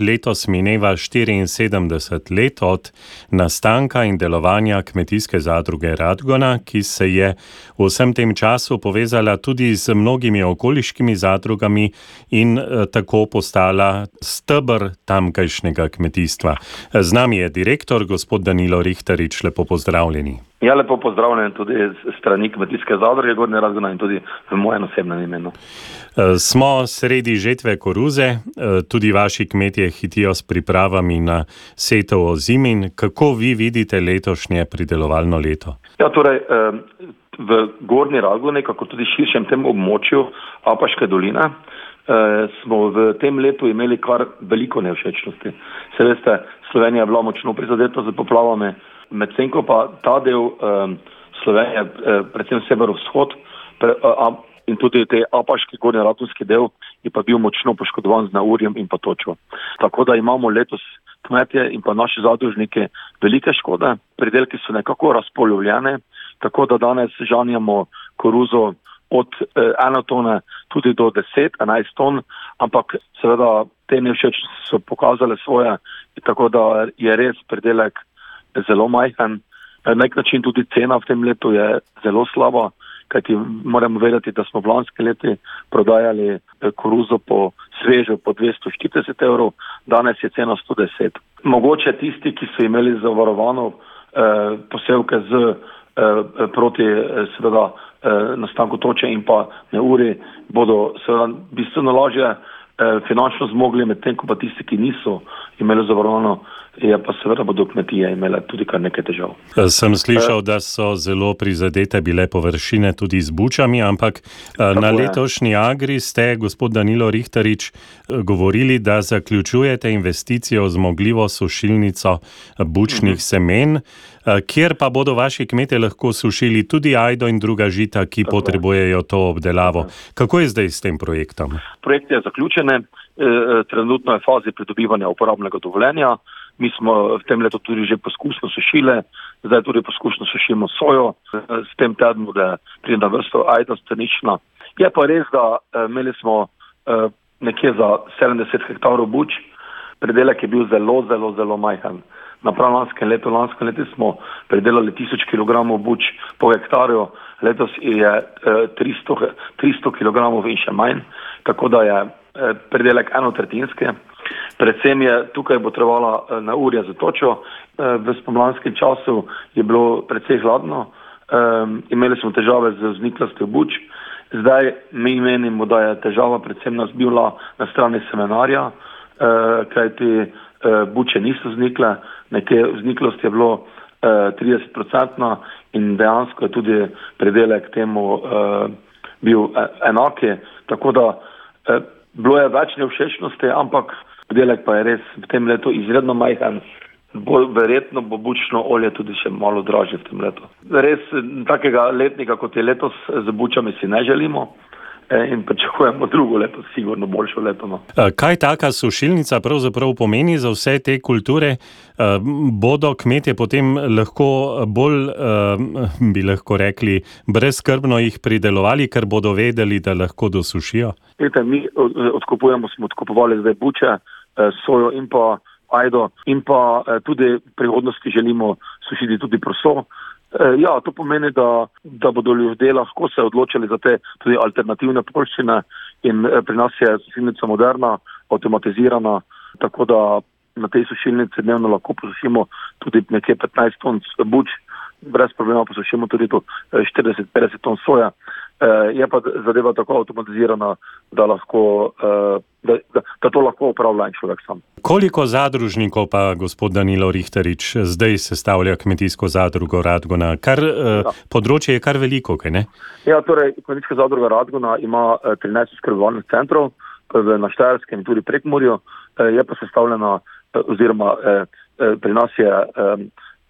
Letos mineva 74 let od nastanka in delovanja kmetijske zadruge Radgona, ki se je v vsem tem času povezala tudi z mnogimi okoliškimi zadrugami in eh, tako postala stebr tamkajšnjega kmetijstva. Z nami je direktor, gospod Danilo Rihtarič, lepo pozdravljeni. Ja, lepo pozdravljen tudi strani kmetijske zadruge Gorne Razgona in tudi v mojem osebnem imenu. Eh, smo sredi žetve koruze, eh, tudi vaši kmetje hitijo s pripravami na setev o zimi. Kako vi vidite letošnje pridelovalno leto? Ja, torej, eh, v Gorni Razgoni, kako tudi širšem tem območju Apaške doline, smo v tem letu imeli kar veliko nevšečnosti. Se veste, Slovenija je bila močno prizadeta z poplavami medtem ko pa ta del um, Slovenije, eh, predvsem severovzhod pre, a, in tudi te apaški gornji ratunski del, je pa bil močno poškodovan z naurjem in pa točo. Tako da imamo letos kmetje in pa naši zadružniki velike škode, pridelki so nekako razpolovljene, tako da danes žanjamo koruzo od eh, eno tone tudi do 10-11 ton, ampak seveda te nevšečnosti so pokazale svoje, tako da je res pridelek zelo majhen. Na nek način tudi cena v tem letu je zelo slaba, kajti moramo vedeti, da smo v lanskem letu prodajali eh, koruzo po svežu po 240 evrov, danes je cena 110. Mogoče tisti, ki so imeli zavarovano eh, posevke z eh, proti eh, seveda eh, nastanku toče in pa neuri, bodo seveda bistveno lažje eh, finančno zmogli, medtem ko pa tisti, ki niso imeli zavarovano je pa seveda bodo kmetije imele tudi kar nekaj težav. Sem slišal, da so zelo prizadete bile površine tudi z bučami, ampak eh, Tako na letošnji agri ste, gospod Danilo Rihtarič, eh, govorili, da zaključujete investicijo v zmogljivo sušilnico bučnih mhm. semen, eh, kjer pa bodo vaši kmete lahko sušili tudi ajdo in druga žita, ki Tako potrebujejo je. to obdelavo. Kako je zdaj s tem projektom? Projekt je zaključen, trenutno je v fazi pridobivanja uporabnega dovoljenja. Mi smo v tem letu tudi že poskusno sušili, zdaj tudi poskusno sušimo sojo, s tem tednom, da pride na vrsto ajda stranična. Je pa res, da eh, imeli smo eh, nekje za 70 hektarov buč, predelek je bil zelo, zelo, zelo majhen. Na prav lanskem letu, lanskem letu smo predelali 1000 kg buč po hektarju, letos je 300, 300 kg in še manj, tako da je predelek enotretinski. Predvsem je tukaj potrebovala eh, na urja za točo. Eh, v spomlanskem času je bilo precej hladno, um, imeli smo težave z vzniklostjo buč. Zdaj mi menimo, da je težava predvsem nas bila na strani seminarja, uh, kajti uh, buče niso vznikle, nekje vzniklost je bilo uh, 30% in dejansko je tudi predelek temu uh, bil enake. Tako da uh, bilo je več nevšečnosti, ampak Pridelek pa je res v tem letu izredno majhen, bolj verjetno bo bučno olje tudi še malo dražje v tem letu. Res takega letnika, kot je letos z bučami, si ne želimo. E, in pričakujemo drugo leto, sigurno boljšo leto. No. Kaj taka sušilnica pravzaprav pomeni za vse te kulture? Bodo kmetje potem lahko bolj, bi lahko rekli, brezkrbno jih pridelovali, ker bodo vedeli, da lahko dosušijo? Vete, mi odkupujemo, smo odkupovali zdaj buče, sojo in pa ajdo in pa eh, tudi prihodnosti želimo sušiti tudi proso. Eh, ja, to pomeni, da, da bodo ljudje lahko se odločili za te tudi alternativne polščine in pri nas je sušilnica moderna, avtomatizirana, tako da na tej sušilnici dnevno lahko posušimo tudi nekje 15 ton buč, brez problema posušimo tudi do 40-50 ton soja. Uh, je pa zadeva tako avtomatizirana, da, lahko, uh, da, da, da to lahko upravlja en človek sam. Koliko zadružnikov pa gospod Danilo Rihtarič zdaj sestavlja kmetijsko zadrugo Radgona? Kar, uh, ja. Področje je kar veliko, kaj ne? Ja, torej kmetijska zadruga Radgona ima uh, 13 skrbovalnih centrov na Štajerskem in tudi prek Morju, je pa sestavljena oziroma pri nas je uh,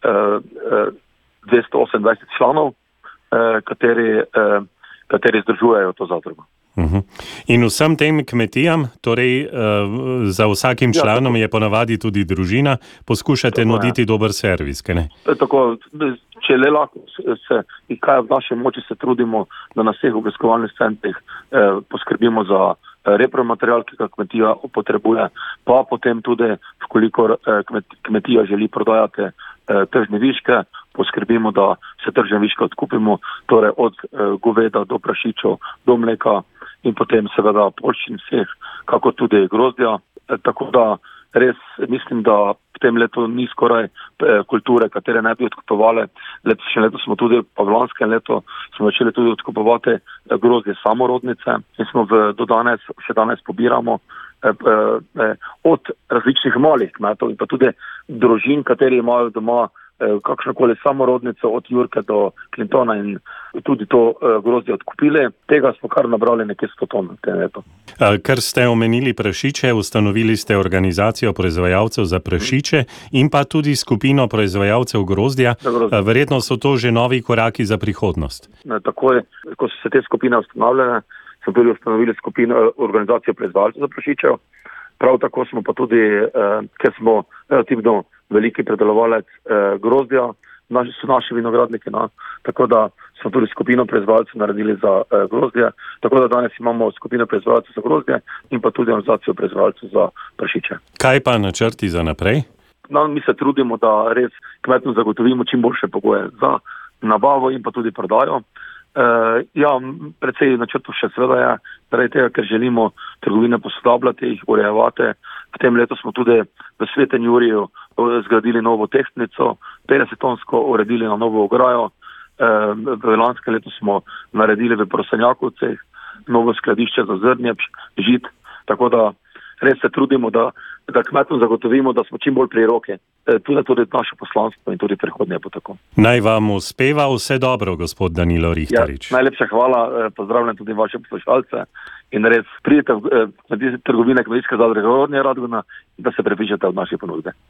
uh, uh, 228 članov, kateri kateri združujejo to zadrugo. Uhum. In vsem tem kmetijam, torej uh, za vsakim ja, članom ja, je ponavadi tudi družina, poskušate tako, nuditi ja. dober servis. Tako, če le lahko se in kaj v naši moči se trudimo, da na vseh obiskovalnih centrih eh, poskrbimo za repromaterial, ki ga kmetija potrebuje, pa potem tudi, koliko kmetija želi prodajati tržne viške, poskrbimo, da se tržne viške odkupimo, torej od goveda do prašičev, do mleka in potem seveda polščin vseh, kako tudi grozdja. Tako da res mislim, da v tem letu ni skoraj eh, kulture, katere ne bi odkupovali. Letošnje leto smo tudi, pa v lanskem letu smo začeli tudi odkupovati eh, grozdje samorodnice in smo v, do danes, še danes pobiramo eh, eh, od različnih malih kmetov in pa tudi družin, kateri imajo doma Eh, kakšno koli samorodnico od Jurka do Clintona in tudi to eh, grozdje odkupili. Tega smo kar nabrali nekaj 100 ton v tem letu. Ker ste omenili prašiče, ustanovili ste organizacijo proizvajalcev za prašiče in pa tudi skupino proizvajalcev grozdja. grozdja. Verjetno so to že novi koraki za prihodnost. Takoj, ko so se te skupine ustanovljene, smo tudi ustanovili skupino eh, organizacijo proizvajalcev za prašiče. Prav tako smo pa tudi, ker smo relativno veliki predelovalec eh, grozdja, naši, so naši vinogradniki. No? Tako da smo tudi skupino proizvajalcev naredili za eh, grozdje. Tako da danes imamo skupino proizvajalcev za grozdje in pa tudi organizacijo proizvajalcev za prašiče. Kaj pa načrti za naprej? No, mi se trudimo, da res kmetom zagotovimo čim boljše pogoje za nabavo in pa tudi prodajo. Uh, ja, predvsej načrtov še seveda je, zaradi tega, ker želimo trgovine posodabljati, jih urejevati. V tem letu smo tudi v Svetem Juriju uh, zgradili novo tehtnico, 50-tonsko uredili na novo ograjo. Uh, v lanskem letu smo naredili v Prosenjakovceh novo skladišče za zrnje, žit. Tako da res se trudimo, da, da kmetom zagotovimo, da smo čim bolj pri roke. E, tudi, tudi naše poslanstvo in tudi prihodnje bo tako. Naj vam uspeva vse dobro, gospod Danilo Rihtarič. Ja, najlepša hvala, e, pozdravljam tudi vaše poslušalce in res pridite v e, trgovine, kmetijske zadruge, rodnje radguna, da se prepišete od naše ponudbe.